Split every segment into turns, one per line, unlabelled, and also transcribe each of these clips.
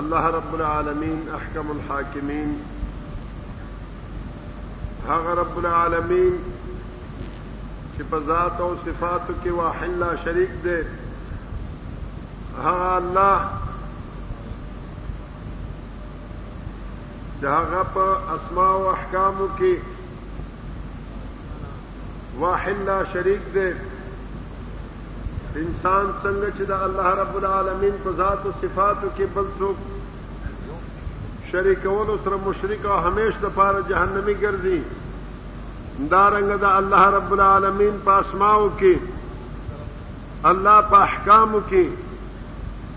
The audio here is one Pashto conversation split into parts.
الله رب العالمین احکم الحاکمین هغه رب العالمین چې په ذات او صفاتو کې واحد لا شریک دی هغه الله چې هغه په اسماء او احکامو کې واحد لا شریک دی انسان څنګه چې د الله رب العالمین په ذات او صفاتو کې بل څوک شریکولو سره مشرک او همیش د پاره جهنمی ګرځي دارنګ د الله رب العالمین په اسماو کې الله په احکامو کې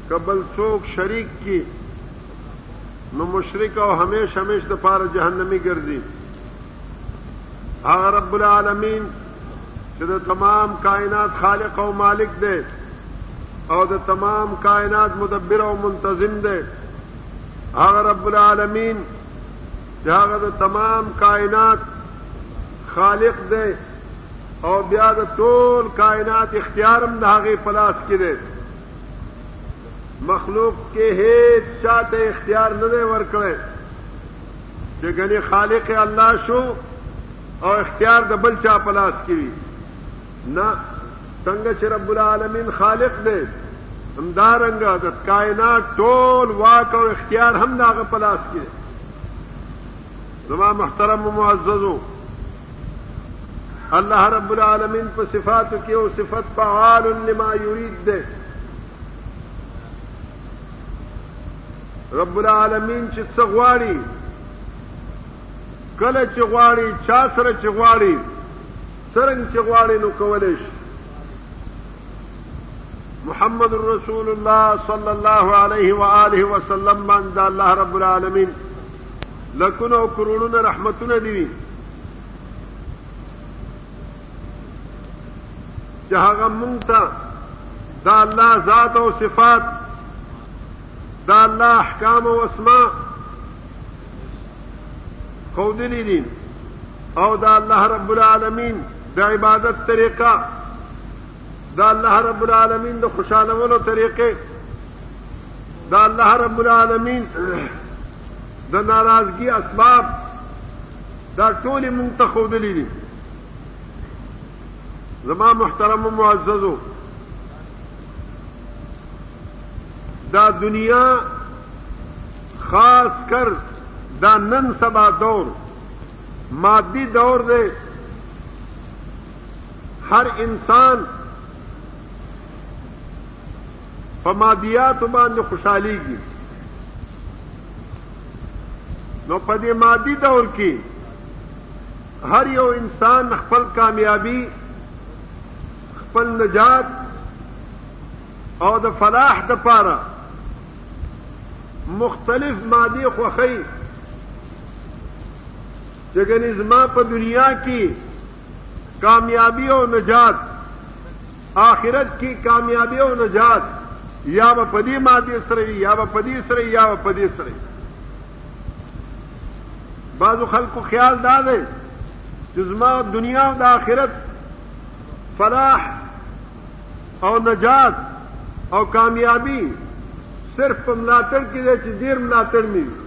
کبل څوک شریک کې نو مشرک او همیش همیش د پاره جهنمی ګرځي هغه رب العالمین چې د تمام کائنات خالق او مالک دی او د تمام کائنات مدبر او منتظم دی هغه رب العالمین چې هغه د تمام کائنات خالق دی او بیا د ټول کائنات اختیارم د هغه پلاس کې دی مخلوق کې هیڅ چاته اختیار نه دی ورکړی چې ګنې خالق یې الله شو او اختیار د بل چا په لاس کې وي نه څنګه چې رب العالمین خالق دی همدارنګه د کائنات ټول واک او اختیار هم د هغه په لاس کې زما محترم و معززو الله رب العالمین په صفاتو کې او صفت فعال لما یرید ده رب العالمین چې څه غواړي کله چې غواړي چا سره چې غواړي څرنګه چې غواړي نو کولی شي محمد رسول الله صلی الله علیه و آله وسلم باندې الله رب العالمین لکونه او کرونونه رحمتونه دی چې هغه مونږ ته دا الله ذات او صفات د الله احکام او اسماء خودلی دي او د الله رب العالمین د عبادت طریقه د الله رب العالمین د خوشالولو طریقې د الله رب العالمین د ناراضګي اسباب دا ټول مونږ ته خودلی دي زما محترم معززو دا دنیا خاص کر دا نن سبا دور مادی دور دے هر انسان په مادیاتو باندې خوشحاليږي نو په دې مادي دور کې هر یو انسان خپل کامیابی خپل نجات او د فلاح دپاره مختلف مادې خوښوي چې ګنې زما په دنیا کې کامیابی او نجات آخرت کې کامیابی او نجات یا به په دې مادې سره یا به په دې سره یا به په دې سره بعضو خلکو خیال دا دی چې زما دنیا او د آخرت فلاح او نجات او کامیابی صرف په ملاتړ کې دی چې ډیر ملاتړ مې وي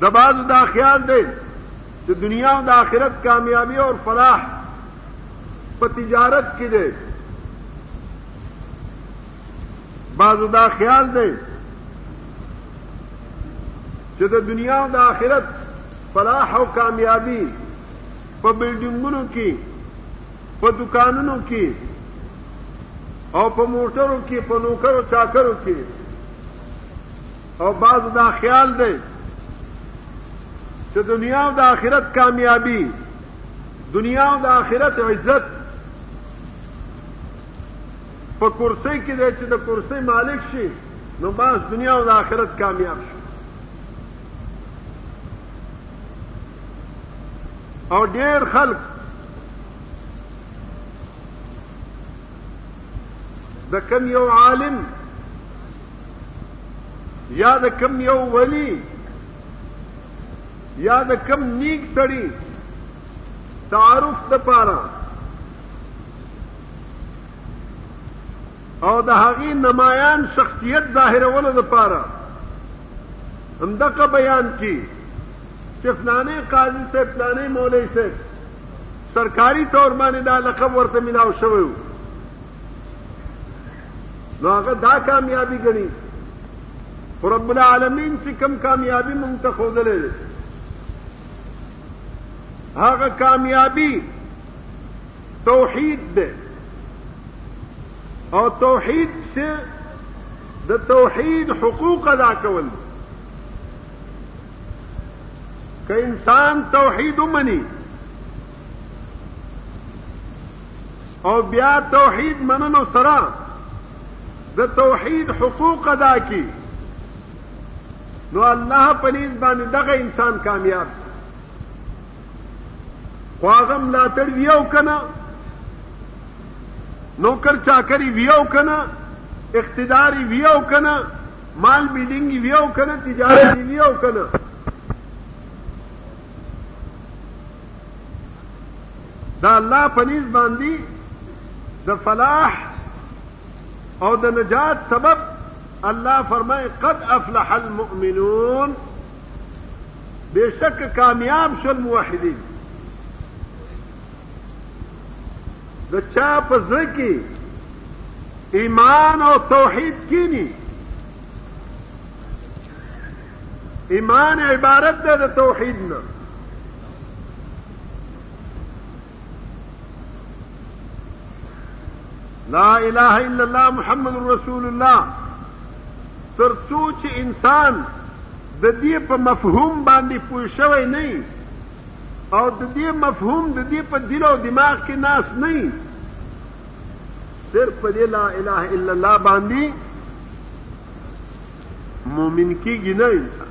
د بعضو دا خیال دی چې دنیا او د آخرت کامیابی او فلاح په تجارت کې دی بعضو دا خیال دی چې د دنیا او د آخرت فلاح او کامیابی په بلډینګونو کې په دوکانونو کې او په موټرو کې په نوکرو چاکرو کې او بعضو دا خیال دی چې دنیا او د آخرت کامیابی دنیا او د آخرت عزت په کرسۍ کې دی چې د کرسۍ مالک شي نو باس دنیا او د آخرت کامیاب شي او ډیر خلک د کم یو عالم یا د کم یو ولی یا د کم نیک سړی تعارف د پاره او د هغې نمایان شخصیت ظاهرولو لپاره هم دغه بیان کې چې فلانې قاضي صاحب فلانې مولوي صاحب سرکاري طور باندې دا لقب ورته ملاو شوی و نو هغه دا کامیابي ګڼي خو رب العالمین چې کوم کامیابي مونږ ته ښودلی دی هغه کامیابي توحید دی او توحید سے د توحید حقوق ادا کول که انسان توحید ومني او بیا توحید منلو سره د توحید حقوق ادا کی نو الله پنیز باندې دغه انسان کامیاب خو هغه ملاتړ وي او که نه نوکر چاکري وي او که نه اقتداري وي او که نه مال بیډینګي وي او که نه تجارتي وي او که نه دا الله په نیز باندې د فلاح او د نجات سبب الله فرمای قد افلح المؤمنون بېشکه کامیاب شول موحدین. د چا په زړه کې ایمان او توحید کینی ایمان عبارت ده د توحید نه لا اله الا الله محمد رسول الله تر څو چې انسان د دې په مفهوم باندې پوه شوی نه او د دې مفهوم د دې په دل او دماغ کې ناس نه صرف په دې لا اله الا الله باندې مؤمن کېږي نه انسان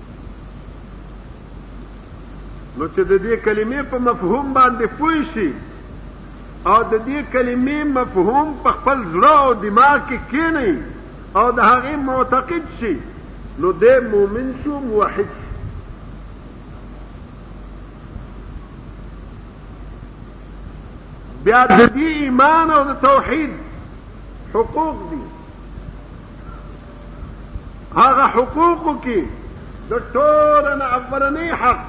نو چې د دې کلمې په مفهوم باندې پوه شي او د دې کلمې مفهوم په خپل زړه او دماغ کې کینی او د هغې معتقد شي نو دی مؤمن شو موحد شو بیا د دې ایمان او د توحید حقوق دي هغه حقوقو کې د ټولو نه اولنی حق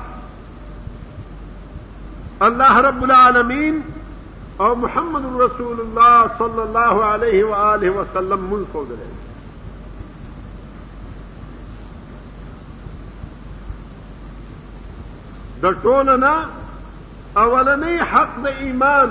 الله رب العالمین او محمد رسول الله صلی الله علیه و آله وسلم مونږ ښودلی د ټولو نه اولنی حق د ایمان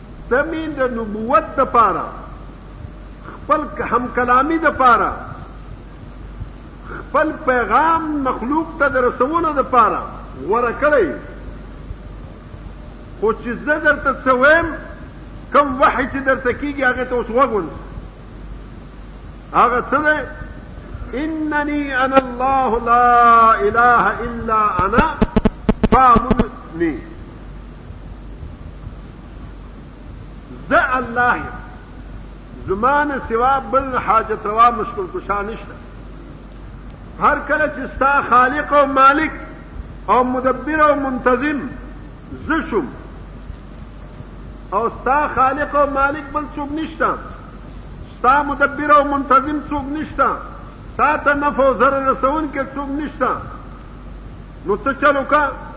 ته مې د نبوت دپاره خپل هم کلامي دپاره خپل پیغام مخلوق ته د رسولو دپاره غوره کړی خو چې زه درته څه وایم کوم وحی چې درته کېږي هغې ته اوس غوږ ونیسه هغه څه دی انني انا الله لا اله الا انا فاعبدني زه الله یم زما نه سوا بل حاجت روا مشکل کشا نشته هر کله چې ستا خالق او مالک او مدبر او منتظم زه شوم او ستا خالق او مالک بل څوک نشته ستا مدبر او منتظم څوک نشته تا ته نفع او ضرر رسون کې څوک نشته نو ته چلو کا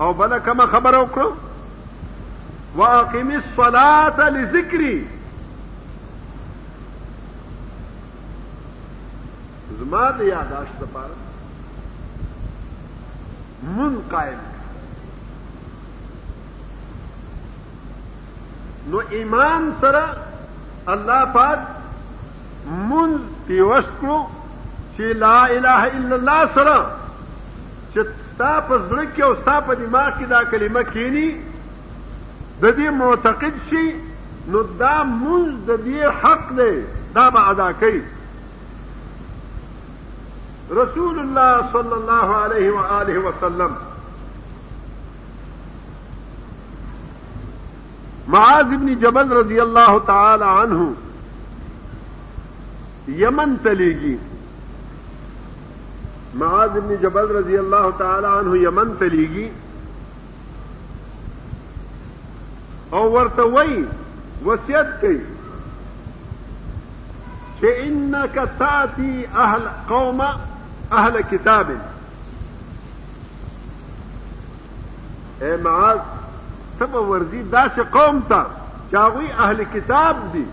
او بل کومه خبره وکړو واقم الصلاه لذکری زما د یاداشت لپاره مون قائم نو ایمان سره الله پاک مون پیوست کړو چې لا اله الا الله سره چې ستا په زړه کې او ستا په دماغ کې دا کلمه کینی د دې معتقد شي نو دا مونږ د دې حق دی دا به ادا کوي رسول الله صلی الله علیه و آله وسلم معاذ ابن جبل رضی الله تعالی عنه یمن تلیږي معاذ ابن جبل رضی الله تعالی عنہ یمن ته لیږي او ورته وای وصیت کوي چې انک تاتی اهل قوم اهل کتاب اے معاذ تب ورزی داسې قوم ته چې هغوی اهل کتاب دي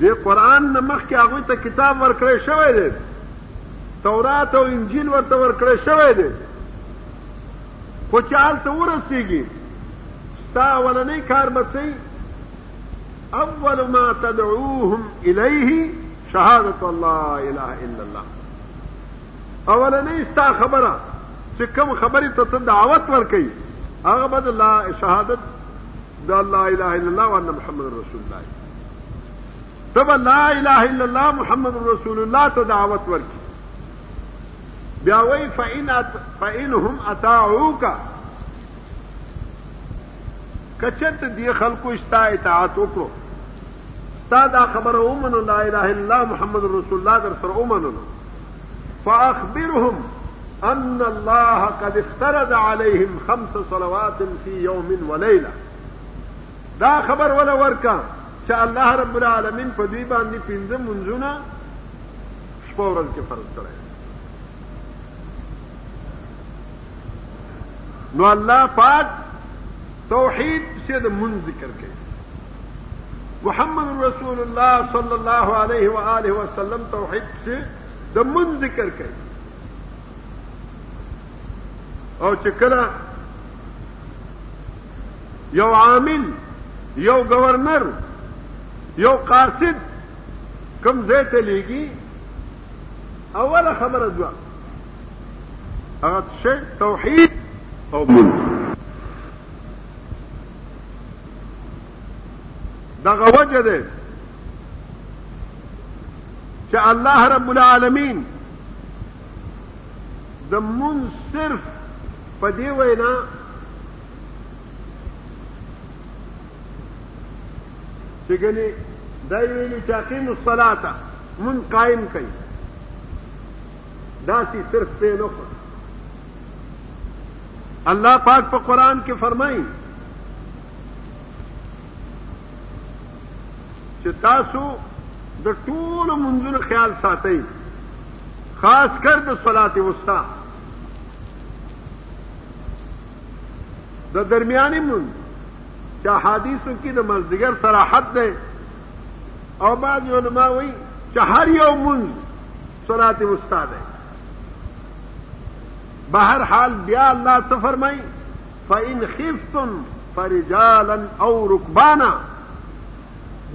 د قرآن نه مخکې هغوی ته کتاب ورکړی شوی دی تورات او انجیل ورته ورکړی شوی دی خو چې هلته ورسیږي ستا اولنی کار به څه اول ما تدعوهم الیه شهادت الله اله الا الله اولنی ستا خبره چې کوم خبرې ته ته دعوت ورکړي هغه به د شهادت د الله اله الا الله وان محمد رسول الله ته به لا اله الا الله محمد رسول الله ته دعوت ورکړي بیا وایي فإن أت... فإنهم أطاعوك که چېرته دې خلکو ستا اطاعت وکړو ستا دا خبره ومنو لا اله الا الله محمد رسول الله در سره ومنو فأخبرهم أن الله قد افترض عليهم خمس صلوات في يوم وليلة دا خبر وله ورکه چې الله رب العالمین په دوی باندې پنځه منځونه شپه ورځ کې فرض کړی نو الله پاک توحید سے د من ذکر کوي محمد رسول الله صلی الله علیه و آله وسلم توحید سے د من ذکر کوي او چې کله یو عامل یو گورنر یو قاصد کم ځای ته لیږي اوله خبره دوه هغه څه توحید او ملک دغه وجه ده چې الله رب العالمین د مون صرف په دی وینا چې ګنې دا ویلي چې اقیم الصلاة مون قائم کړي دا سي صرف په نو الله پاک په قران کې فرمایي چې تاسو د ټول منځونو خیال ساتئ خاص کر د صلات وسطا د درمیاني مونځ چې احادیثو کې د مازدیګر صراحت دی او بعض علما وایي چې هر یو مونځ صلات وسطا دی به هر حال بیا الله څه فرمایي فإن خفتم فرجالا او رکبانا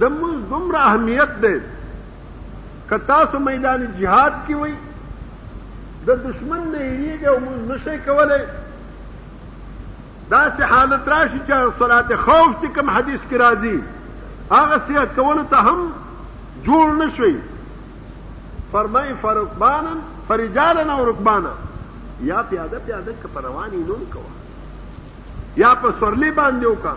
د مونځ دومره اهمیت دی که تاسو میدان جهاد کې وئ د دشمن نه هېرېږئ او مونځ نه شئ کولی داسې حالت راشي چې هغه صلات خوف چې کوم حدیث کې راځي هغه سیه کولو ته هم جوړ نه شوي فرمایي فرقبانا فرجالا او رکبانا یا پیاده پیاده که په رواني نوم کوه یا په سورلي باندې وکړه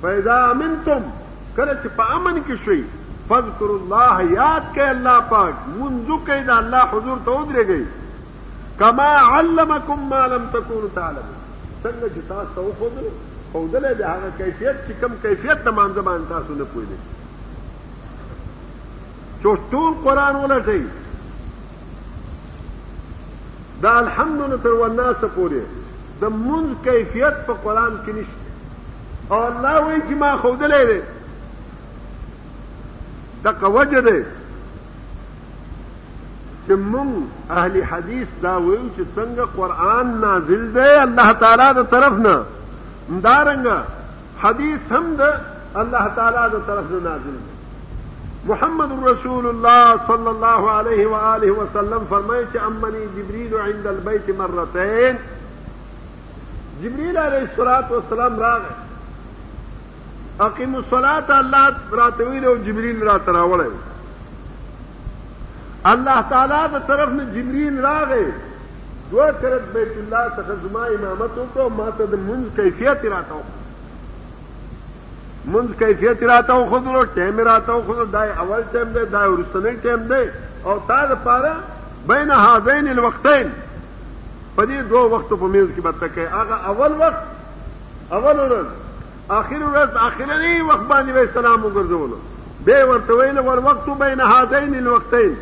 فاذا امنتم کله چې په امن کې شوي فذکروا الله یاد کړئ الله پاک مونږ وکړئ د الله حضور ته ودرېږئ کما علمکم ما لم تکونوا تعلمون څنګه چې تاسو ته وښودل ښودلی د هغه کیفیت چې کوم کیفیت د مانځه باندې تاسو نه پوهېدئ چې ټول قرآن ولټئ دا الحمدلله تر والناس پورې د مونږ کیفیت په قرآن کې نشته او الله وایي چې ما ښودلی دی دغه وجه دی چې مونږ اهل حدیث دا وایو چې څنګه قرآن نازل دی الله تعالی د طرف نه همدارنګه حدیث هم د الله تعالی د طرف نه نازل دی محمد رسول الله صلی الله علیه و آله وسلم فرمایي چې امني جبريل عند البيت مرتين جبريل عليه الصلاة والسلام راغی اقیم الصلاة الله راته ویل او جبريل راته راوړی الله تعالی د طرف نه جبريل راغی دوه کرت بیت الله څخه زما امامت وکړو ما ته د منځ کیفیت راته وکړو منځ کیفیت راته وخدلو ټیم راته وخدلو دا اول ټیم دی دا ورستنی ټیم دی او تا د پاره بین هذین الوقتین په دې دوه وختو په منځ کې به ته کوې هغه اول وخت اول ورځ آخر ورځ آخرنی وخت باندې به سلام وګرځولو به ورته ویل ور وخت بین هذین الوقتین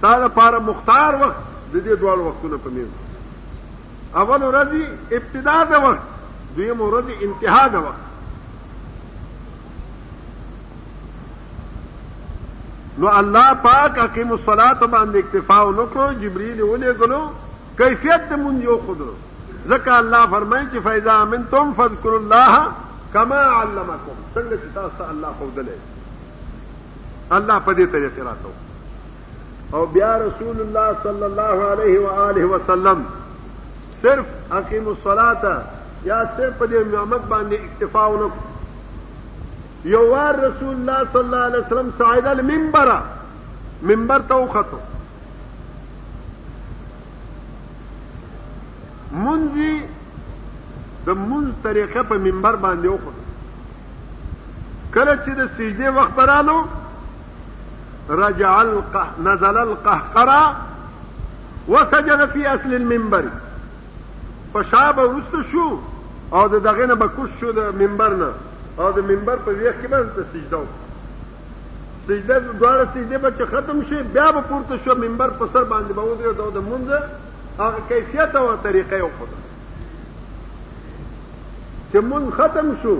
تا لپاره مختار وخت د دې دوه وختونو په میز اول ورځ ابتدا د وخت دویم ورځ انتها د وخت نو الله پاک اقیم الصلاة باندې اکتفا ونکړو جبرئیل ولېګلو کیفیت د مونږ یو خود ځکه الله فرمایي چې فاذا امنتم فذكروا الله کما علمکم څنګه چې تاسو ته الله خودلې الله په دې طریقې راتو او بیا رسول الله صلی الله علیه و آله وسلم صرف اقیم الصلاة یا صرف په دې نعمت باندې اکتفا ونکړو یو وار رسول الله صلی الله علیه وسلم صعد المنبر منبر ته وختو منځي د منځ طریقه په منبر باندې وکړه کله چې د سجدې وخت برالو رجع القه نزل القهقرا وسجد في اصل المنبر په شا به ورسته شو او د دغه نه به کوش شو د منبر نه او د منبر په ویخ کې به ته سجده وکړه سجده دواړه سجده به چې ختم شي بیا به پورته شو منبر په سر باندې به ودرې او د مونږ هغه کیفیت او طریقه یې وکړه چې مونږ ختم شو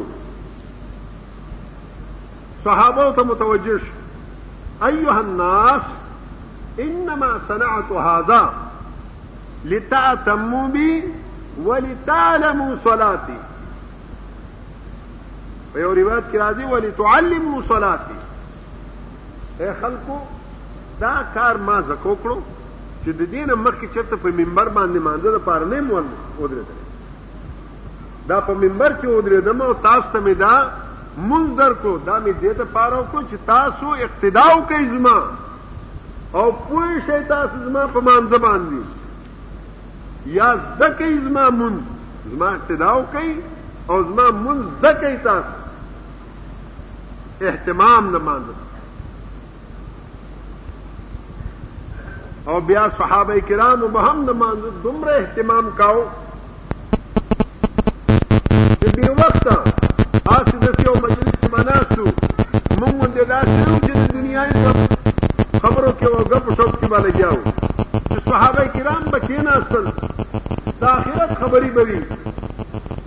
صحابه ته متوجه شو ایها الناس انما صنعت هذا لتأتموا بي ولتعلموا صلاتي په یو روایت کې راځي ولتعلموا صلاتي اے خلکو دا کار ما زکو کړو چې د دین مخکې چرته په منبر باندې مانځه د پاره نه مول ودرېدل دا په منبر کې ودرېدم او تاسو ته مې دا مونځ درکړو دا مې دې دپاره وکړو چې تاسو اقتدا وکړئ زما او پوه شئ تاسو زما په مانځه باندې یا زده کوئ زما مونځ زما اقتدا وکړئ او زما مونځ زده کوئ تاسو اهتمام نه مانځه او بیا صحابه کرامو به هم د مانځه دومره اهتمام کاوه چې بې وخته هسې داسې یو مجلس کې به ناست یو موږ غوندې داسې نه چې د دنیا خبرو کې او ګپو شپ کې به لګیا وو چې صحابه کرام به کېناستل د آخرت خبرې به وي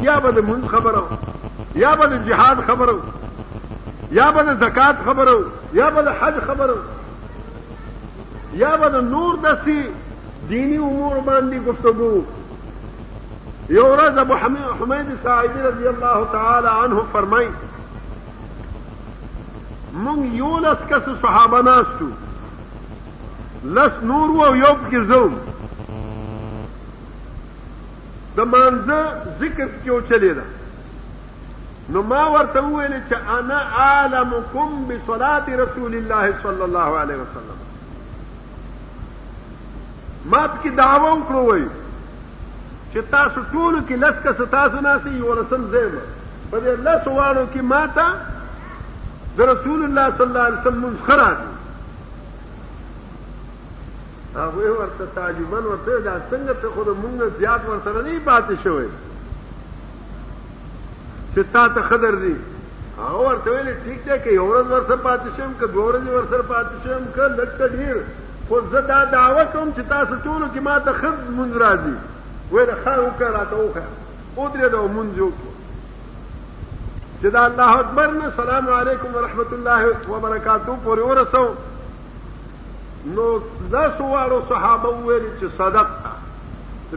یا به د مونځ خبره یا به د جهاد خبره یا به د زکات خبره یا به د حج خبر یا به د نور داسې دیني امور باندې گفتگو یو ورځ ابو حمید ساعدی رضی الله تعالی عنه فرمای مونږ یو لس کس صحابه ناستو لس نور وو یو پکې زوم د مانزه ذکر کې او چلے ده نو ما ورته وویل چې انا اعلمکم بصلات رسول الله صلی الله علیه وسلم ما پکې دعوه وکړو وای چې تاسو ټول کې لس کس تاسو ناسي یو رسم زیمه په دې لس واړو کې ما ته د رسول الله صلی الله علیه وسلم منخرا دي هغوی ورته تعجبا ورته ویل، دا څنګه ته خو د موږ نه زیات ورسره نه یې پاتې شوی چې تا ته ښه درځي. هغه ورته ویل، ټیک دی که یو ورځ ورسره پاتې شم، که دوه ورځې ورسره پاتې شم، که لږ که ډېر، خو زه دا دعوه کوم چې تاسو ټولو کې ما ته ښه لمونځ راځي. ویل، ښه وکړه راته وښیه. ودرېده او لمونځ یې وکړو چې د الله اکبر نه سلام علیکم ورحمت الله وبرکاته پورې ورسو. نو لسو واړو صحابه وویل چې صدقته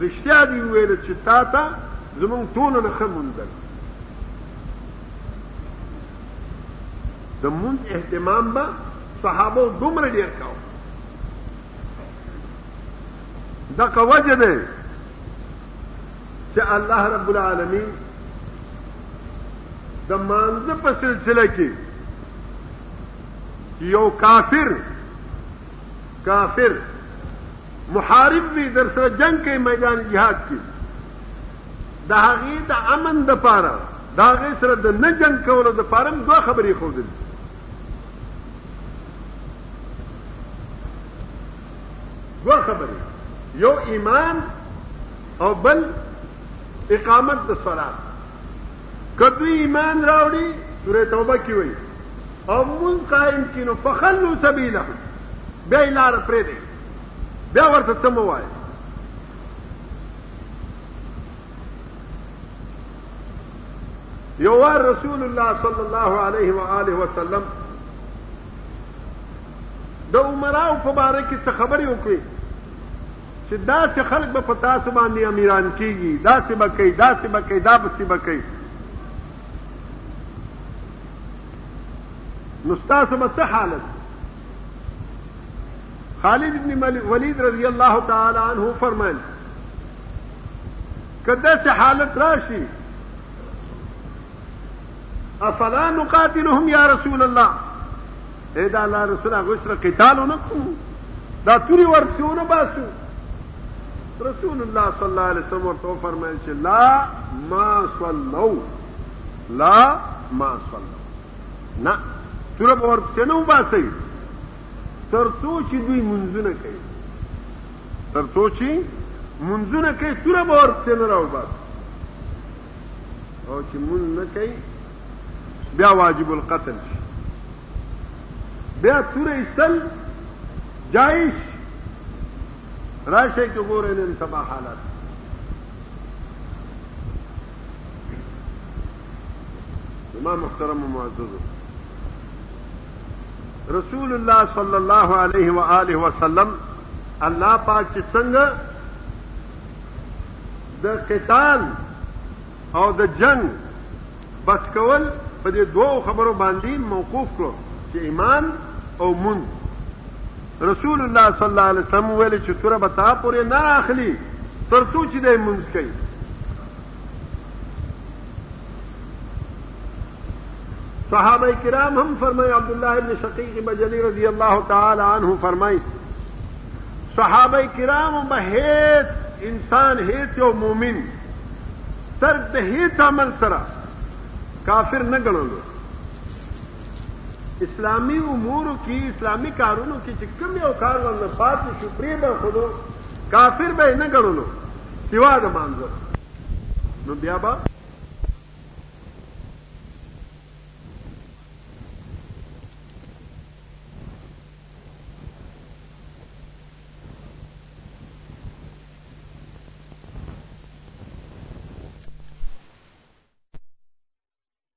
رښتیا دي وویل چې تا ته زمونږ ټولو نه ښه موندل د مونږ اهتمام به صحابه دومره ډیر کاو دغه وجه ده چې الله رب العالمین د مانزه په سلسله کې چې یو کافر کافر محارب وي در سره جنگ کوي میدان جهاد کې د هغې د امن د پاره د هغې سره د نه جنګ کولو د پاره هم دوه خبرې ښودل دوه خبرې یو ایمان او بل اقامت د صلات که دوی ایمان راوړي سورې توبه کې وایي او مونځ قائم کړي نو فخلو سبیلهم بیا یې لاره پرېږدئ بیا ورته څه مه وایئ یو وار رسول الله صلی الله علیه و آله وسلم د عمراو په باره کې څه خبرې وکړې چې داسې خلک به په تاسو باندې امیران کېږي داسې به کوي داسې به کوي دا پسې به کوي نو ستاسو به څه حالت خالد ابن ولید رضی الله تعالی عنه فرمایل که داسې حالت راشي افلا نقاتلهم یا رسول الله اې دا الله رسول هغوی سره قتال ونه کړو دا تورې ورپسې ونه باسو رسول الله صلی الله علیه وسلم ورته وفرمایل چې لا ما صلو لا ما صلو نه تر په ورپسې نه وباسئ تر څو چې دوی منځونه کوي تر څو چې منځونه کوي تر په ورپسې نه راوباسئ او چې مونږ نه کوي بیا واجب القتل شي بیا تور ایستل جایز راشه کې ګورې نن سبا حالات زما محترم و معززو رسول الله صلی الله علیه و آله وسلم الله پاک چې څنګه د قتال او د جنگ بس کول په دې دوو خبرو باندې موقوف کړو چې ایمان او مون رسول الله صلی الله علیه وسلم وویل چې توره به تا پورې نه اخلي تر څو چې دی مونځ کوي صحابه کرام هم فرمای عبد الله ابن شقیق بجلی رضی الله تعالی عنه فرمای صحابه کرام به هیڅ انسان هیڅ یو مؤمن تر د هیڅ عمل سره کافر نه ګڼلو اسلامي امورو کې اسلامي کارونو کې چې کوم یو کار ورنه پاتې شو پرې به خودو کافر به نه ګڼلو سوا د مانځلو نو بیا به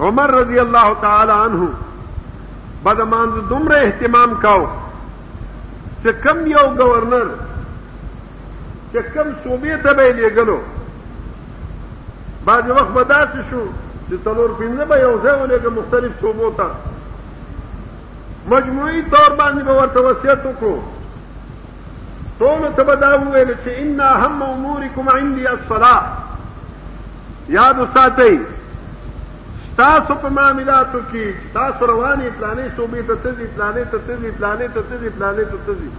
عمر رضی الله تعالی عنه به د مانځ دومره اهتمام کاو چې کم یو گورنر چې کم صوبې ته به یې لېږلو بعضې وخت به داسې شو چې څلور پنځه به یو ځای ولېږه مختلف صوبو ته مجموعي طور باندې به ورته وصیت وکړو ټولو ته به دا وویل چې ان اهم امورکم عندي الصلاه یاد وساتئ ستاسو په معاملاتو کې چې تاسو روانې پلانې صوبې ته تزي پلانې ته تزي پلانې ته تزي پلانې ته تزي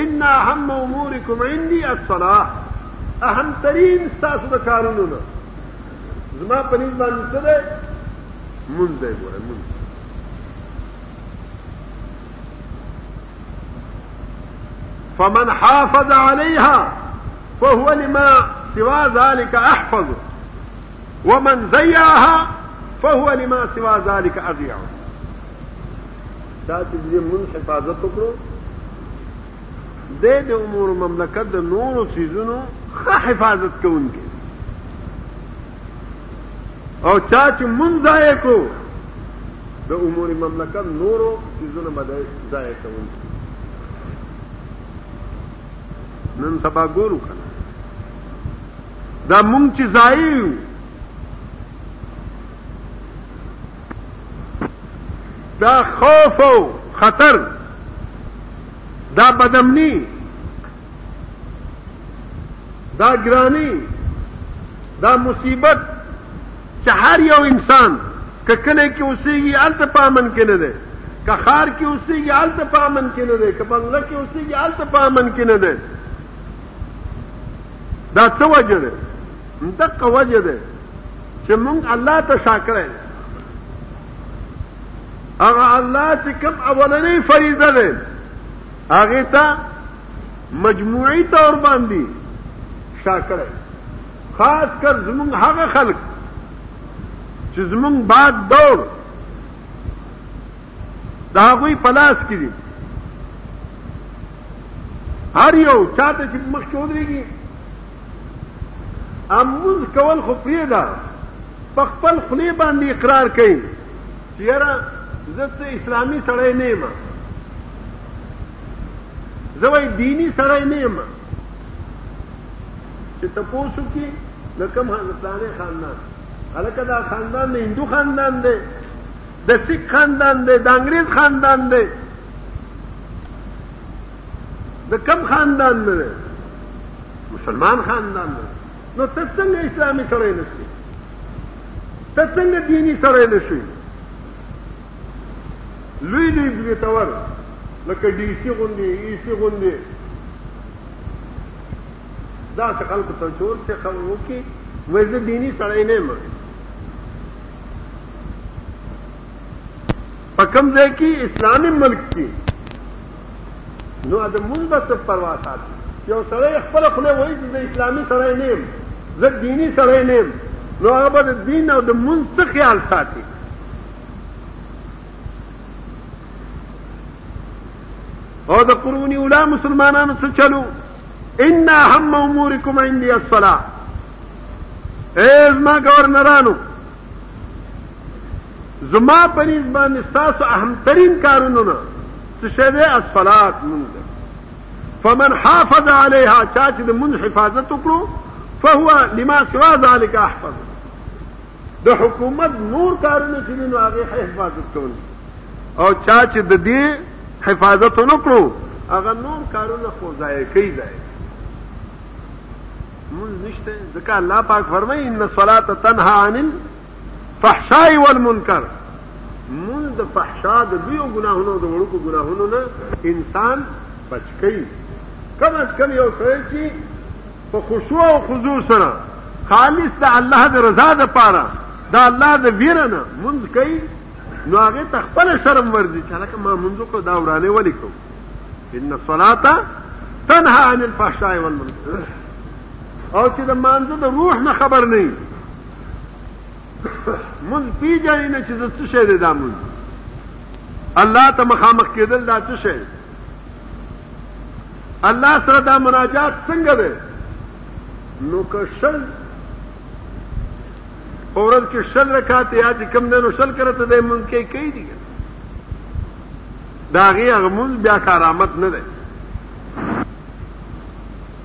ان اهم امورکم عندي الصلاه اهم ترين ستاسو د کارونو نه زما په نسبت باندې څه ده مونږ دی ګوره مونږ فمن حافظ عليها فهو لما سوى ذلك احفظ ومن ضيعها فهو لما سوى ذلك اضيع دا چې دې مون حفاظت وکړو د دې امور مملکت د نورو سيزونو ښه حفاظت کوونکی او چا چې مونږ ضایع کو د عمومي مملکت نورو چیزونه به ضایع کوي نن سبا ګورو کنه دا مونږ چې ضایع یو دا خوف او خطر دا بدمنی دا ګرانی دا مصیبت چې هر یو انسان که کلی کې اوسېږي هلته په امن کې نه دی که ښار کې اوسېږي هلته په امن کې نه دی که بنګله کې اوسېږي هلته په امن کې نه دی دا څه وجه ده دقه وجه ده چې مونږ الله ته شاکړی هغه الله چې کوم اولنۍ فریضه ده هغې ته مجموعي طور باندې شا کړی خاص کر زمونږ هغه خلک چې زمونږ بعد دور د هغوی په لاس کې دي هر یو چاته چې مخ کې ودرېږي اموز کول خو پرېږده په خپل خولې باندې اقرار کوي چې یاره زه څه اسلامي سړی نه یم زه وای دینی سړی نه یم چې تاسو کې د کوم هندستاني خاندان هلکه دا خاندان نه هندو خاندان دی د سیک خاندان دی د انګریز خاندان دی د کم خاندان نه دی مسلمان خاندان دی نو ته څنګه اسلامي سړی نه شوې ته څنګه دیني سړی نه شوې لوی لوی بریتور لکه ډي سي غوندې ای سي غوندې داسې خلکو ته چور چې خبر وکړي وایي زه دیني سړی نه یم په کوم ځای کې اسلامي ملک کې نو د مونږ به څه پروا ساتي یو سړی خپل خپل وایي چې زه اسلامي سړی نه یم زه دیني سړی نه یم نو هغه به د دین او د مونږ څه خیال ساتي او د قرون اولا مسلمانانو څه چلو ان هم امورکم عندي الصلاه ایز ما گورنرانو زما په نیز باندې ستاسو اهمترین کارونونه څه شی دی الصلات مونږ دی فمن حافظ علیها چا چې د مونږ حفاظت وکړو فهو لما سوا ذلك احفظ د حکومت نور کارونه چې دي نو هغه حفاظت کول او چا چې د دې حفاظت ونکړو هغه نور کارونه خو ځای کوي ځای مونږ نشته ځکه الله پاک فرمایي ان الصلاه تنها عن فحشاء والمنکر مونږ د فحشا د لوی ګناهونو د وړوکو ګناهونو نه انسان بچ کوي کم از کم یو سره چې په خشوع او خضوع سره خالص د الله د رضا د پاره د الله د ویره نه مونږ کوي نو هغه تخپل شرم ورزي چې لکه ما مونږ کو دا ورانه ولي کو ان الصلاه تنها عن الفحشاء والمنکر او چې د مانزه د روح نه خبر نه مونږ پیژنې نه چې څه شی دی دا مونږ الله ته مخامخ کېدل دا څه شی الله سره دا مناجات څنګه دی نو که شل اورل کې شل رکعات یا چې کم نه نو شل کړه ته دې مونږ کې کوي دي دا غي غمون بیا کارامت نه ده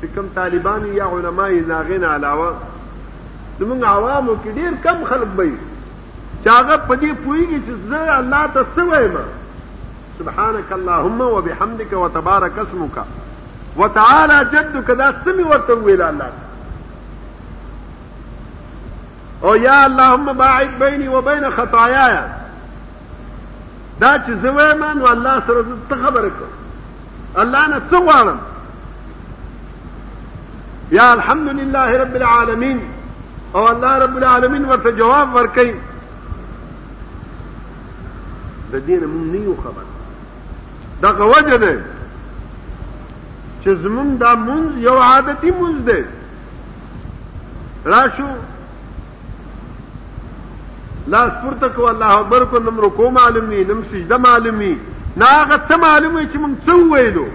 چې کوم طالبان یا علما یې ناغې نه علاوه زمونږ عوامو کې ډېر کم خلک به وي چې هغه په دې پوهېږي چې زه الله ته څه وایم سبحانك اللهم وبحمدك وتبارك اسمك وتعالى جدك دا سمي ورته ویل الله او یا اللهم باعد بيني وبين خطاياي دا چې زه وایم نو الله سره زه څه خبرې کوم الله نه څه غواړم یا الحمد لله رب العالمین او الله رب العالمین ورته جواب ورکړي د دې نه مونږ نه یو خبر دغه وجه ده چې زمونږ دا مونږ یو عادتي مونږ دی راشو لاس پورته کو الله اکبر کو نم رکو معلوم ني نم سجده معلوم ني نه هغه څه معلوم وي چې موږ څه ویلو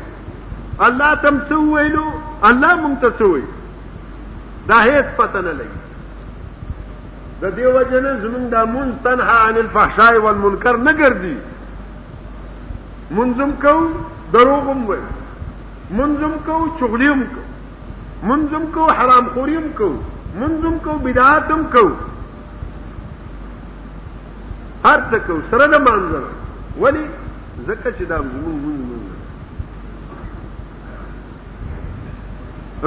الله تم څه ویلو الله موږ ته څه ویلو دا هیڅ پته نه لګي د دې وجه نه زمونږ دا مونږ تنها عن الفحشاء والمنکر نه ګرځي منظم کو دروغم وي منظم کو چغلیم کو مونږ هم کوو حرامخوري هم کوو مونږ هم کوو بدعات هم کوو هر څه کوو سره د مانځه ولې ځکه چې دا زمونږ مونږ مونږ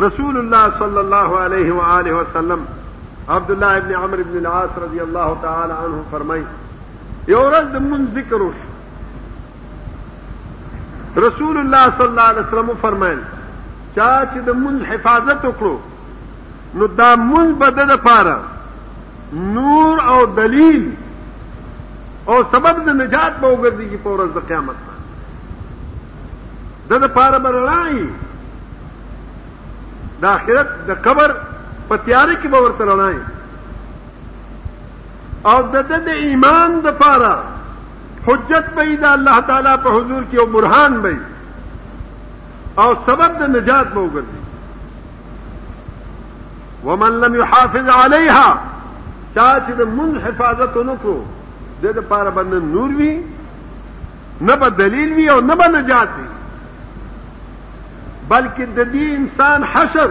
رسول الله صلی الله علیه و آله وسلم عبد الله ابن عمرو ابن العاص رضی الله تعالی عنه فرمای یو ورځ د مونږ ذکر وشو رسول الله صلی الله علیه وسلم فرمایل چا چې د مونږ حفاظت وکړو نو دا مونږ به د لپاره نور او دلیل او سبب د نجات به وګرځي په ورځ د قیامت د لپاره برړای د آخرت د قبر په تیارې کې به ورته رڼای او د ده د ایمان د پاره حجت به د الله تعالی په حضور کې او برهان به او سبب د نجات به وګرځي ومن لم يحافظ عليها چا چې د مون حفاظت ونکړو د دې لپاره باندې نور وی نه به دلیل وی او نه به نجات وی بلکې د دې انسان حشر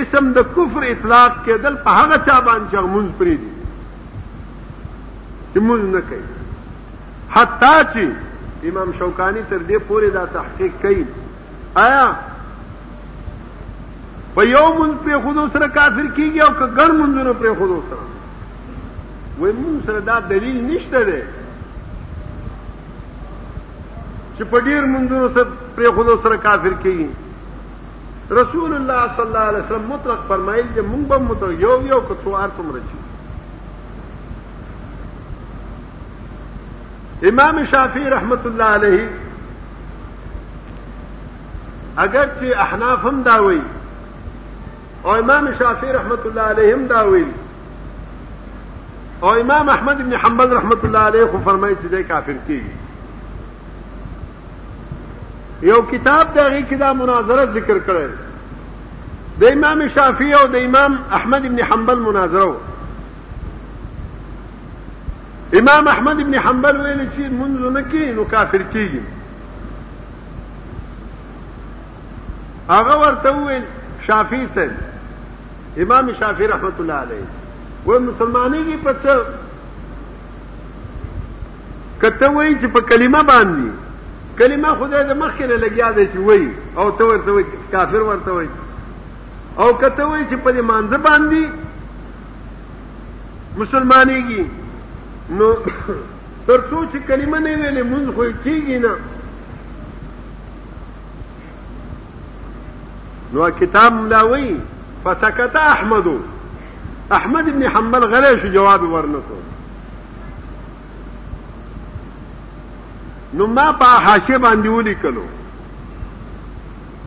اسم د کفر اطلاق کېدل په هغه چا باندې چې مونږ پرې دي چې مونږ نه کوي حتی چې امام شوکانی تر دې پورې دا تحقیق کوي آیا په یو مونږ پرې خود سره کافر کیږي او که ګڼ مونږونو پرې خود سره وای مونږ سره دا دلیل نشته دی چې په ډیر منځونو سره پرې خودو سره کافر کیږي رسول الله صلی الله علیه وسلم مطلق فرمایل چې موږ به مطلق یو یو کڅو هر څومره چی امام شافعی رحمت الله علیه اگر چې احناف هم دا وایي او امام شافعی رحمت الله علیه هم دا وایي او امام احمد ابن حنبل رحمت الله علیه خو فرمایي چې دا کافر کیږي یو کتاب دغه کې دا مناظره ذکر کړل د امام شافعي او د امام احمد ابن حنبل مناظره امام احمد ابن حنبل ویل چې منځ نه کې نو کافر کیږي هغه ورته وویل شافعي صاحب امام شافعي رحمت الله علیه و مسلمانېږي په څه کته وایي چې په کلمه باندې کلمه خدای د مخکې نه لګیا دی چې وایي او ته ورته وایي کافر ورته وایي او کته وایي چې په دې مانځه باندې مسلمانېږي نو تر څو چې کلمه نه ویلې مونږ خو کېږي نه نو کتاب ملاوي فسكت احمد احمد ابن حنبل غلی شو جواب ورنکو نو ما په حاشیه باندې ولیکلو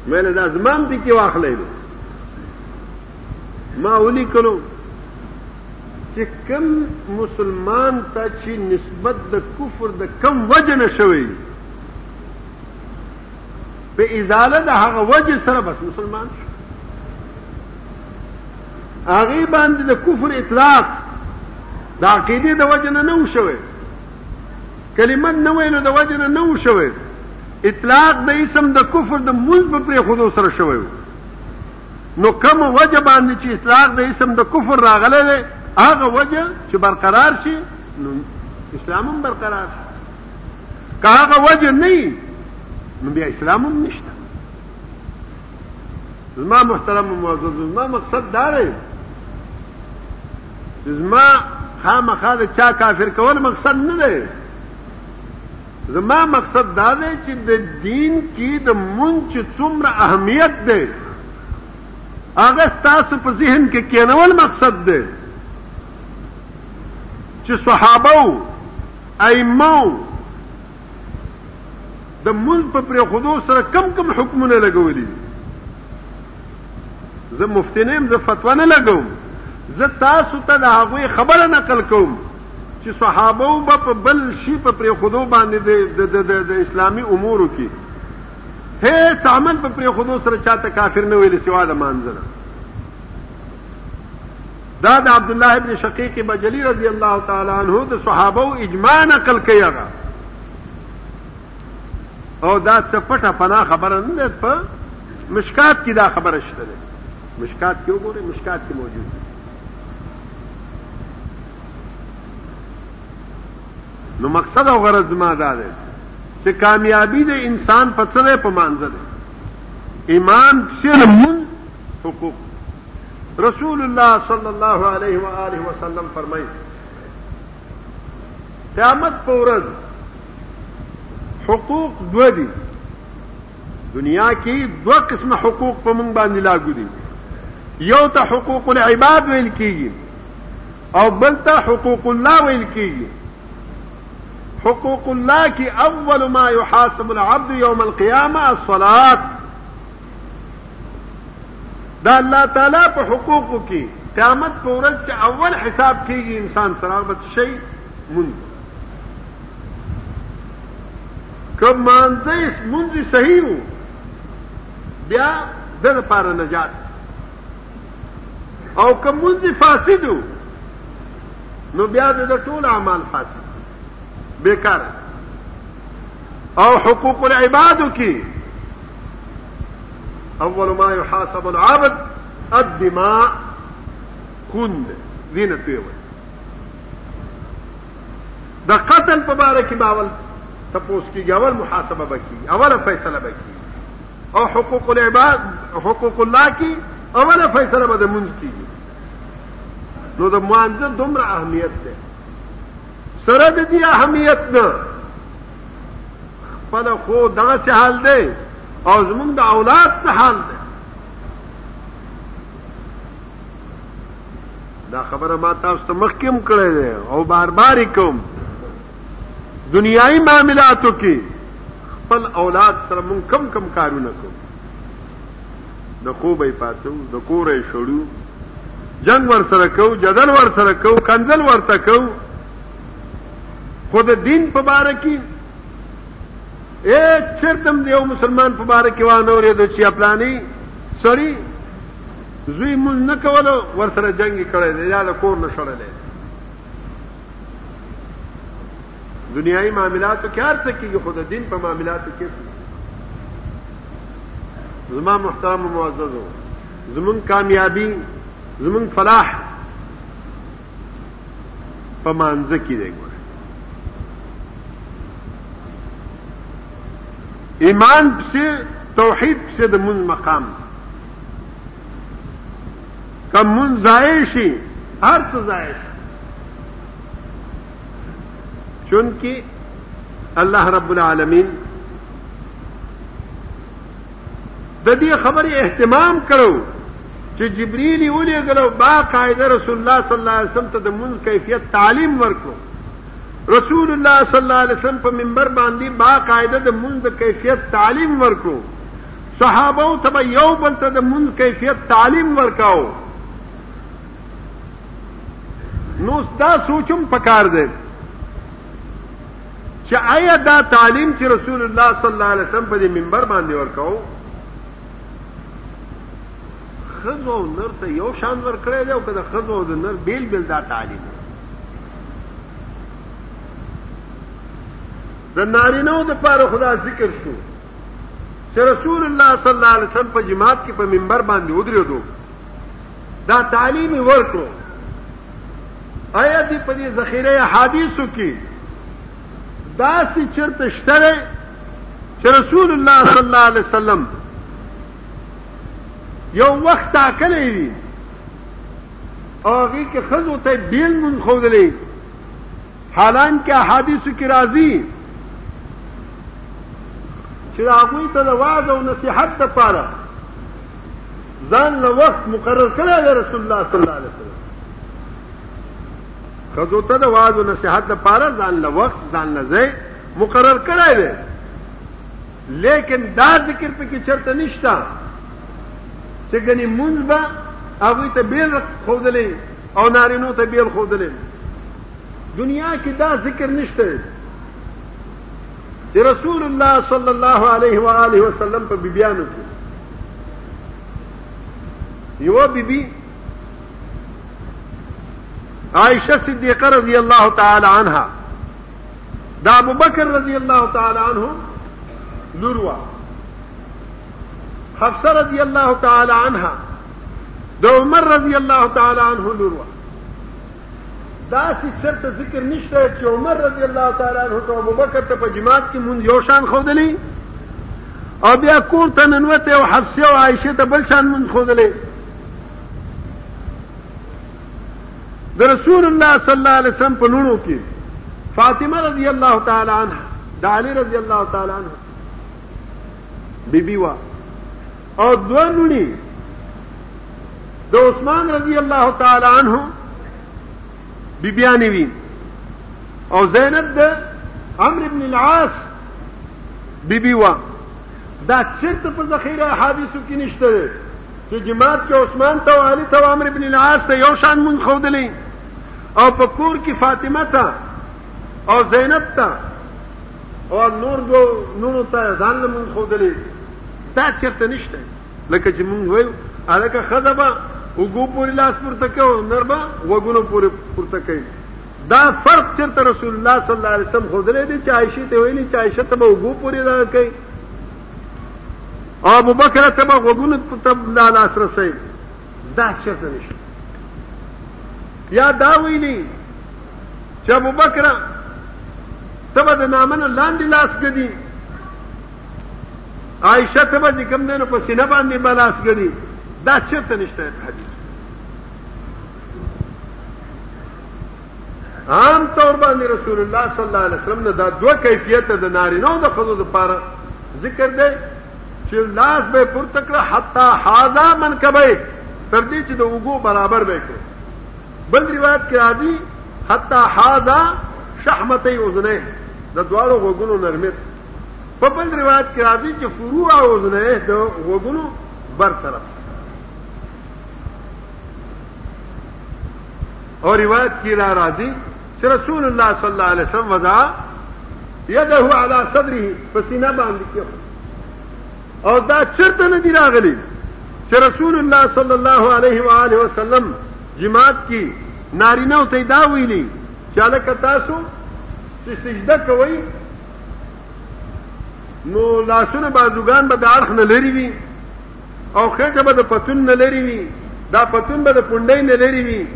مله دا زمام دي کې واخلې ما ولیکلو چې کم مسلمان ته چې نسبت د کفر د کم وجه نه شوی په ازاله د هغه وجه سره بس مسلمان شو هغه باندې د کفر اطلاق د عقیده د وجه نه نو شوه کلمه نه ویلو د وجه نه نو شوه اطلاق د اسم د کفر د ملز په پرې خودو سره شوه نو کوم وجه باندې چې اطلاق د اسم د کفر راغله هغه وجه چې برقرار شي نو اسلام هم برقرار شي که هغه وجه نه وي نو بیا اسلام هم نشته زما محترم معزز زما مقصد دا دی چې زما خامخا د چا کافر کول مقصد نه دی زما مقصد دا دی چې د دین کې د مونږ چې څومره اهمیت دی هغه ستاسو په ذهن کې کېنول مقصد دی چې صحابه او ائمه د مونږ په پرې خودو سره کم کم حکمونه لګولي زه مفتی نیم زه فتوا نه لګوم زه تاسو ته د هغوی خبره نقل کوم چې صحابه او په بل شي په پرې خودو باندې د اسلامی امورو کې هیڅ عمل په پرې خودو سره چاته کافر نه ویل سوا د مانځنه دا د عبدالله ابن شقیق بجلی رضی الله تعالی عنه د صحابه او اجماع نقل کوي هغه او دا څه پټه پنا خبره نه ده په مشکات کې دا خبره شته ده مشکات کې وګوره مشکات کې موجود ده نو مقصد او غرض ما دا ده چې کامیابی د انسان په څه په مانځ ده ایمان سر من حقوق رسول الله صلی الله علیه و آله وسلم فرمایي قیامت په ورځ حقوق دوه دي دنیا کې دوه قسمه حقوق په موږ باندې لاګو دي یو ته حقوق العباد ویل کیږي او بل ته حقوق الله ویل کیږي حقوق الله کې اول ما يحاسب العبد يوم القيامه الصلاه د الله تعالی په حقوقو کې قیامت په ورځ چې اول حساب کیږي انسان سره هغه به شی مونږ که مانځه مونږ صحیح وو بیا د لپاره نجات او که مونږ فاسد وو نو بیا د ټول اعمال فاسد بیکاره او حقوق العباد کی اول ما يحاسب العبد الدماء کند وینه پیول د قتل په باره کې باول تپوس کیږي اول محاسبه بکی اول فیصله بکی او حقوق العباد حقوق الله کی اول فیصله به د منځ کیږي نو د مانځه دومره اهمیت ده سره د دې اهمیت نه خپل خو دغه څه حال دی او زمونږ د اولاد څه حال دی دا خبره ما تاسو ته مخکې هم کړې ده او بار بار کوم دنیایي معاملاتو کې خپل اولاد سره مونږ کم کم کارونه کوو د خوبه یې پاڅو د کوره یې شړو جنګ ورسره کوو جدل ورسره کوو کنځل ورته کوو خو د دین په باره کې هېڅ چېرته هم د یو مسلمان په باره کې وانه اورېدو چې پلاني سړي زوی مونږ نه کولو ورسره جنګ کړی دی یا له کور نه شړلی دنیاي معاملاتو کې هر څه کېږي خو د دین په معاملاتو کې زما محترم معززو زمون کامیابی زمون فلاح په مانځ کې دی ګوره ایمان پسې توحید پسې د مون مقام کم مون ضایع شي هر څه ضایع شي چونکه الله رب العالمین د دې خبرې اهتمام کړو چې جبرئیل یې ولېږلو باقاعده رسول الله صلی الله علیه وسلم ته د مونځ کیفیت تعلیم ورکړو رسول الله صلی الله علیه وسلم په منبر باندې باقاعده د مونږ د کیفیت تعلیم ورکړو صحابه ته به یو بل ته د مونږ کیفیت تعلیم ورکاو نو دا سوچم پکار دی چې آیا دا تعلیم چې رسول الله صلی الله علیه وسلم په دې منبر باندې ورکاو خزو نر ته یو شان ورکړی دی او که د خزو د نر بیل بیل دا تعلیم د نارینه د پاره خدا ذکر شو چې رسول الله صلی الله علیه وسلم په جماعت کې په منبر باندې ودرېدو دا تعلیم یې ورکړو آیا دې په دې ذخیره احادیثو کې داسې چرته شته دی چې رسول الله صلی الله علیه وسلم یو وخت ټاکلی وي او هغې کې ښځو ته بېل مونږ ښودلی حالانکه احادیثو کې راځي چې هغوی ته د وعظ او نصیحت دپاره ځان له وخت مقرر کړی دی رسول الله صلی الله علیه وسلم خزو ته د واعظ او نصيحت لپاره ځان له وخت ځان له ځای مقرر کړی دی لیکن دا ذکر په کې چرته نشتا چې ګنې مونږ به هغه ته بیل خودلې او نارینو ته بیل خودلې دنیا کې دا ذکر نشته د رسول الله صلی الله علیه و آله وسلم په بیبیانو کې یو بیبي عائشه صدیقه رضی الله تعالی عنها دا ابو بکر رضی الله تعالی عنہ لوروا حفصه رضی الله تعالی عنها د عمر رضی الله تعالی عنہ لوروا داسې چرته ذکر نشته چې عمر رضی الله تعالی عنہ ته ابوبکر ته په جماعت کې مونږ یو شان خودلې او بیا کور ته ننوته او حفصه او عائشه ته بل شان مونږ خودلې د رسول الله صلی الله علیه وسلم په لونو کې فاطمه رضی الله تعالی عنها د علی رضی الله تعالی عنها بیبي وا او دو لونی د عثمان رضی الله تعالی عنہ بیبیانی وی او زینب د عمرو ابن العاص بیبی وا دا چرته په ذخیره حادثو کې نشته چې جماعت کې عثمان ته او علي ته او عمرو ابن العاص ته یو شان مونږ خودلې او په کور کې فاطمه ته او زینب ته او نور دو نورو ته ځان له مونږ خودلې دا چرته نشته لکه چې مونږ وایو الکه خزه به وګو پوری لاس پورته کوي نر به وګونو پوری پورته کوي دا فرق چرته رسول الله صلی الله علیه وسلم خو درې دي چې عائشه ته ویلي چې عائشه ته به وګو پوری دا کوي او ابو بکر ته به وګونو ته لا لاس رسي دا چرته نشته یا دا ویلي چې ابو بکر ته به د نامنه لاندې لاس ګدي عائشه ته به چې کوم دی نو په سینه باندې به لاس ګړي دا چېرته نشته په حدیث عام طور باندې رسول الله صلی الله علیه وسلم نه دا دوه کیفیت د نارینو د خزو لپاره ذکر دی چې لاس به پورته کړه حتی حاذا من کبه تر دې چې د وګو برابر به کړ بل روایت کې راځي حتی حاذا شحمتي اذنه د دواړو وګونو نرمت په بل روایت کې راځي چې فروع او اذنه د غوګونو بر طرف او روایت کې را راځي چې رسول الله صلی الله علیه وسلم وضع یده علی صدره فسینه باندې کې او دا چرته نه دی راغلی چې رسول الله صلی الله علیه و آله وسلم جماعت کې نارینه ته دا ویلي چې الکه تاسو چې سجده کوئ نو لاسونه بازوګان به د اړخ نه لري وي او خېټه به د پتون نه لري وي دا پتون به د پونډۍ نه لري وي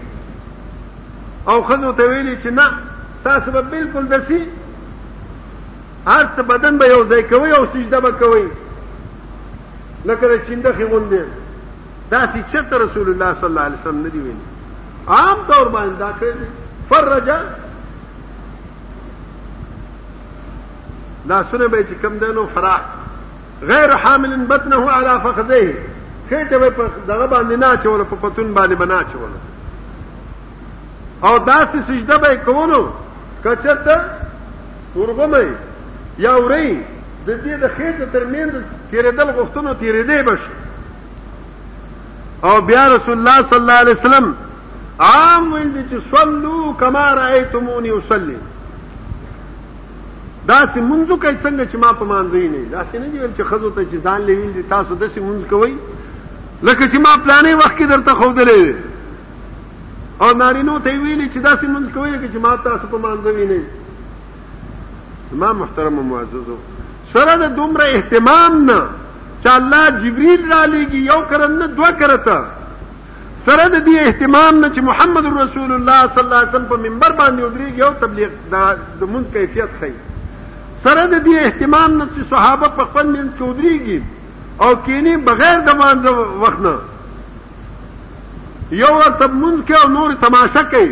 او ښځو ته ویلي چې نه تاسو به بالکل داسې هر څه بدن به یو ځای کوئ او سجده به کوئ لکه د چیندخې غوندې داسې چېرته رسول الله صلی الله علیه وسلم نه دي ویلي عام طور باندې دا کړی فرجه لاسونه به چې کم دنو فراخ غیر حامل بطنه على فخذه خېټه به په دغه باندې نه چول په پتون باندې بنا چول او داسې سجده به کوونو کچته ورغمه یا ورې د دې د خېټه ترمنځ تیرېدل غوښتنو تیرېدې بشي او بیا رسول الله صلی الله علیه وسلم عام ویل دي چې صلو کما رایتمونی اصلي دا سي منځ کوي څنګه چې ما په مانځي نه دا سي نه دی چې خزو ته چې ځان لوي دي تاسو د سي منځ کوي لکه چې ما پلانې وخت کې درته خو درې او نارینو ته ویلي چې دا سي منځ کوي چې ما تاسو په مانځي نه زما محترم معززو سره د دومره اهتمام نه چې الله جبريل را لېږي یو کرن نه دوه کرته سره د دې اهتمام نه چې محمد رسول الله صلی الله علیه وسلم په منبر باندې ودرېږي او تبلیغ د مونږ کیفیت ښيي سره د دې اهتمام نه چې صحابه په خپل منځ کې ودرېږي او کینی بغیر د مانځه وخت نه یو ورته مونږ کې او نور تماشه کوي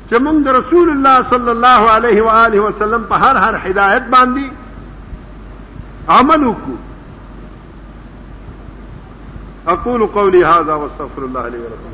چې موږ د رسول الله صلی الله علیه و آله وسلم په هر هر هدایت باندې عمل وکړو اقول قولي هذا واستغفر الله لي ولكم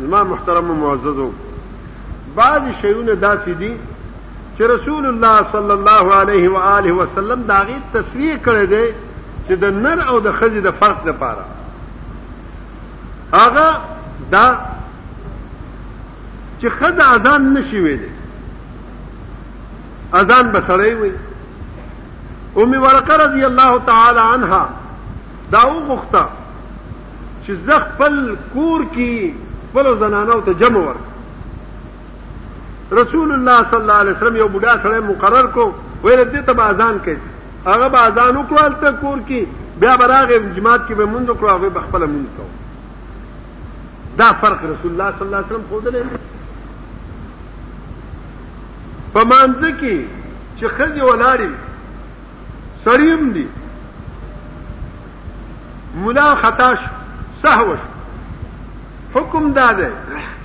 زما محترم معززو بعض شیونه داسې دي چې رسول الله صلی الله علیه و آله وسلم دا غي تصریح کړی دی چې د نر او د خزي د فرق لپاره هغه دا چې خد اذان نشي ویلې اذان بسړی وي ام ورقه رضی الله تعالی عنها دا وغوښته چې زه خپل کور کې خپل زنانو ته جمع ور رسول الله صلی الله علیه وسلم یو بډا سره مقرر کو ویل دې ته اذان کوي هغه به اذان وکړل ته کور کې بیا براغه جماعت کې به مونږ کړو هغه به خپل مونږ کو دا فرق رسول الله صلی الله علیه وسلم خو دلې په مانځ کې چې خځه ولاړې سړیم دي ملا خطا شو سهو شو حکم دا دی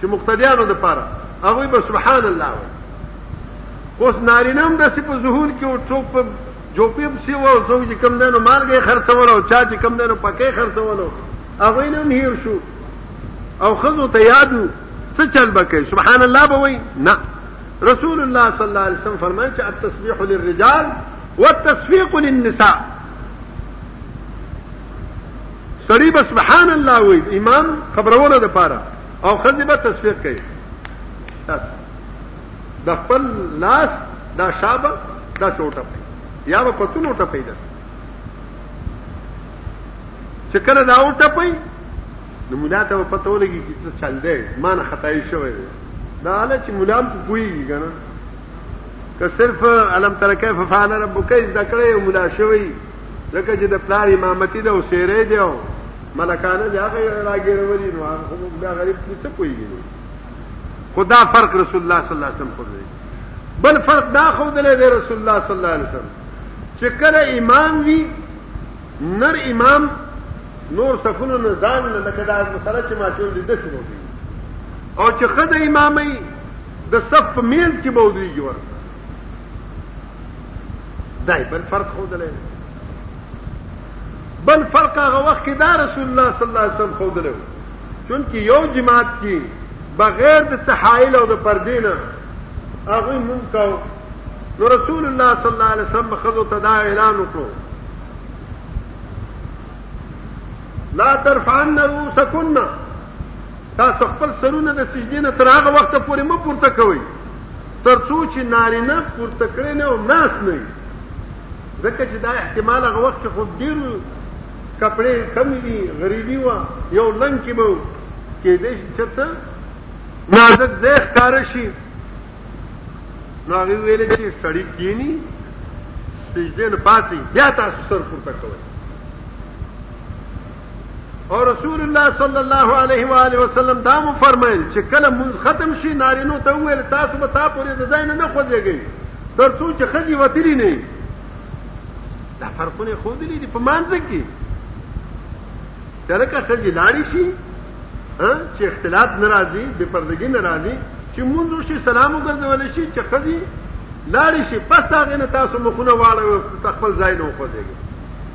چې مقتدیانو د پاره هغه به سبحان الله وي اوس نارینه هم د په ظهور کې او ټوک په جوپې په سی وو څوک چې کم دنو مارګې خرڅول او چا چې کم دنو پکې خرڅول هغه نه هم هیر شو او خزو ته یادو څه چل بکې سبحان الله به وي نه رسول الله صلی الله علیه وسلم فرمایي چې التسبیح للرجال والتصفیق للنساء سړی به سبحان الله وایي امام خبرولو لپاره او ښځې به تصفیق کوي د خپل لاس دا شابه دا څوټه یا به پتون وټه پیدا چې کله دا وټه پي نو مولا ته پته ولګي چې څه چل دی ما نه خدای شوی دا له چې مولا په کوی کنه که صرف علم تر کیف فعل ربک زده کړی او مولا شوی ځکه چې د پلار امامتي ده او سیری دی او ملکانه دی هغه راګیرولي نو هغه خو بیا غریب دي څه پوهېږي خدا فرق رسول الله صلی الله علیه وسلم خود دی بل فرق دا ښودلی دی رسول الله صلی الله علیه وسلم چې کله امام وي نر امام نور صفونو نه ځان نه لکه دا مسله چې ماشوم دي داسې وکړي او چې ښځه امامي د صف په مینځ کې به ودرېږي ورته دا یې بل فرق ښودلی دی بل فرق هغه وخت کې دا رسول الله صلی الله علیه وسلم ښودلی و چونکې یو جماعت کې بغیر د څه حایل او د پردې نه هغوی مونږ کاو نو رسول الله صلی الله علیه وسلم ښځو ته دا اعلان وکړو لا ترفعن رؤوسکن تاسو خپل سرونه د سجدې نه تر هغه وخته پورې مه پورته کوئ تر څو چې نارینه پورته کړی نه او ناست نه وي ځکه چې دا احتمال هغه وخت کې خو ډېر کپړې کمې دي غریبي وه یو لنګ کې به کېدای شي چېرته نازک ځای ښکاره شي نو هغوی ویل چې سړی کینی سجدې نه پاسي بیا تاسو سر پورته کوئ او رسول الله صلی الله علیه و آله وسلم دا مو فرمایل چې کله مونږ ختم شي نارینو ته ویل تاسو به تا پورې د ځای نه نه خوځېږئ تر څو چې ښځې وتلي نه دا فرقونه یې ښودلي دي په مانځه کې چې لکه ښځې لاړې شي چې اختلاط نه راځي بې پردګي نه راځي چې مونږ وشي سلام وګرځولی شي چې ښځې لاړې شي پس هغې نه تاسو مخونه واړوئ خپل ځای نه وخوځېږئ